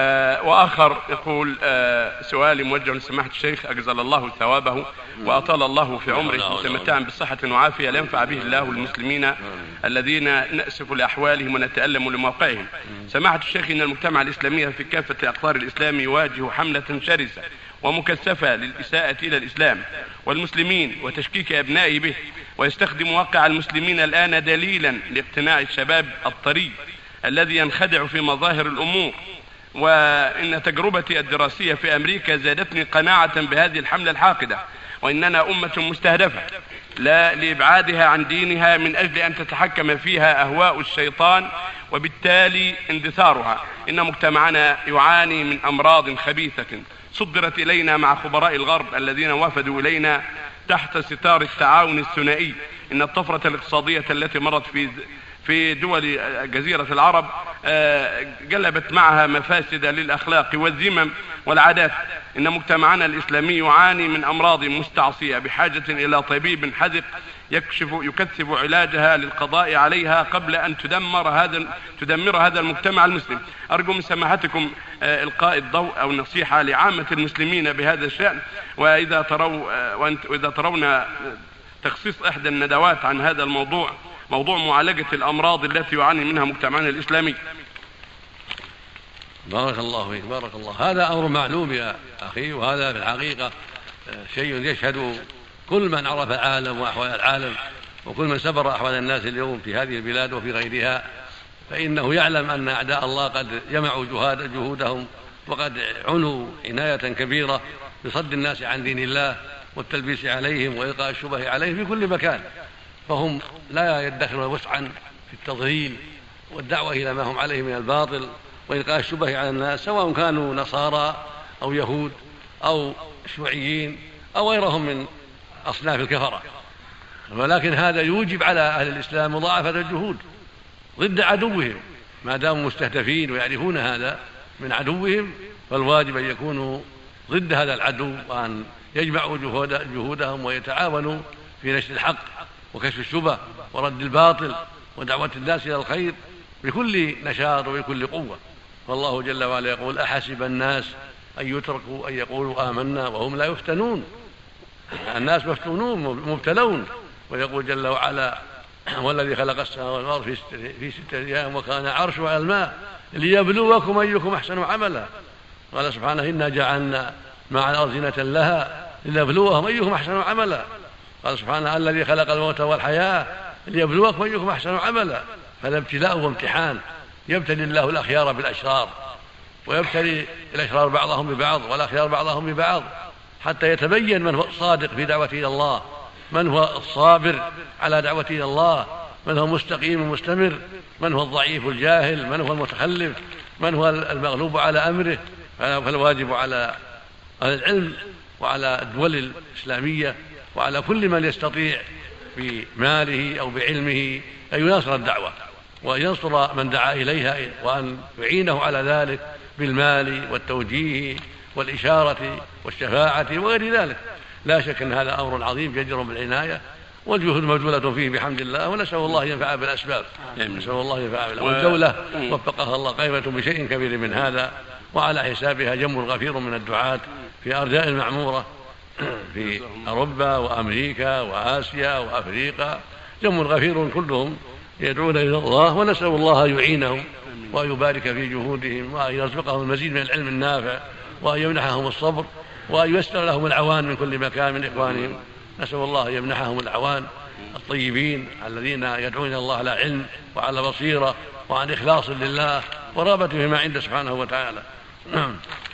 آه وآخر يقول آه سؤالي موجه لسماحة الشيخ أجزل الله ثوابه وأطال الله في عمره. متمتعا بصحة وعافية لينفع به الله المسلمين الذين نأسف لأحوالهم ونتألم لموقعهم. سماحة الشيخ إن المجتمع الإسلامي في كافة اقطار الإسلام يواجه حملة شرسة ومكثفة للإساءة إلى الإسلام والمسلمين وتشكيك أبنائه به ويستخدم واقع المسلمين الآن دليلا لاقتناع الشباب الطري الذي ينخدع في مظاهر الأمور. وإن تجربتي الدراسية في أمريكا زادتني قناعة بهذه الحملة الحاقدة وإننا أمة مستهدفة لا لإبعادها عن دينها من أجل أن تتحكم فيها أهواء الشيطان وبالتالي اندثارها. إن مجتمعنا يعاني من أمراض خبيثة صدرت إلينا مع خبراء الغرب الذين وفدوا إلينا تحت ستار التعاون الثنائي. إن الطفرة الاقتصادية التي مرت في في دول جزيرة العرب جلبت معها مفاسد للأخلاق والذمم والعادات. إن مجتمعنا الإسلامي يعاني من أمراض مستعصية بحاجة إلى طبيب حذق يكشف يكثف علاجها للقضاء عليها قبل أن تدمر هذا تدمر هذا المجتمع المسلم. أرجو من سماحتكم إلقاء الضوء أو النصيحة لعامة المسلمين بهذا الشأن. وإذا تروا وإذا ترون تخصيص إحدى الندوات عن هذا الموضوع موضوع معالجة الأمراض التي يعاني منها مجتمعنا الإسلامي. بارك الله فيك بارك الله. هذا أمر معلوم يا أخي وهذا في الحقيقة شيء يشهد كل من عرف العالم وأحوال العالم وكل من سبر أحوال الناس اليوم في هذه البلاد وفي غيرها فإنه يعلم أن أعداء الله قد جمعوا جهاد جهودهم وقد عنوا عناية كبيرة بصد الناس عن دين الله والتلبيس عليهم وإلقاء الشبه عليهم في كل مكان. فهم لا يدخرون وسعا في التضليل والدعوة إلى ما هم عليه من الباطل وإلقاء الشبه على الناس سواء كانوا نصارى أو يهود أو شيوعيين أو غيرهم من أصناف الكفرة. ولكن هذا يوجب على أهل الإسلام مضاعفة الجهود ضد عدوهم. ما داموا مستهدفين ويعرفون هذا من عدوهم فالواجب أن يكونوا ضد هذا العدو وأن يجمعوا جهودهم ويتعاونوا في نشر الحق. وكشف الشبه ورد الباطل ودعوة الناس إلى الخير بكل نشاط وبكل قوة. والله جل وعلا يقول أحسب الناس أن يتركوا أن يقولوا آمنا وهم لا يفتنون. الناس مفتونون مبتلون. ويقول جل وعلا والذي خلق السماوات والأرض في ستة, في ستة أيام وكان عرشه على الماء ليبلوكم أيكم أحسن عملا. قال سبحانه إنا جعلنا مع الأرض زينة لها لنبلوهم أيكم أحسن عملا. قال سبحانه الذي خلق الموت والحياة ليبلوكم أيكم أحسن عملا. هذا ابتلاء وامتحان. يبتلي الله الأخيار بالأشرار ويبتلي الأشرار بعضهم ببعض والأخيار بعضهم ببعض حتى يتبين من هو الصادق في دعوته إلى الله من هو الصابر على دعوته إلى الله من هو مستقيم مستمر من هو الضعيف الجاهل من هو المتخلف من هو المغلوب على أمره. فالواجب على أهل العلم وعلى الدول الإسلامية. وعلى كل من يستطيع بماله أو بعلمه أن يناصر الدعوة وان ينصر من دعا إليها وأن يعينه على ذلك بالمال والتوجيه والإشارة والشفاعة وغير ذلك. لا شك أن هذا أمر عظيم جدير بالعناية والجهود مبذولة فيه بحمد الله ونسأل الله ينفع بالأسباب. نسأل الله ينفع بالأسباب. والدولة وفقها الله قائمة بشيء كبير من هذا وعلى حسابها جم غفير من الدعاة في أرجاء المعمورة في أوروبا وأمريكا وآسيا وأفريقيا جم غفير كلهم يدعون إلى الله ونسأل الله أن يعينهم وأن يبارك في جهودهم وأن يرزقهم المزيد من العلم النافع وأن يمنحهم الصبر وأن ييسر لهم العوان من كل مكان من إخوانهم. نسأل الله أن يمنحهم العوان الطيبين الذين يدعون إلى الله على علم وعلى بصيرة وعن إخلاص لله ورغبة فيما عنده سبحانه وتعالى. نعم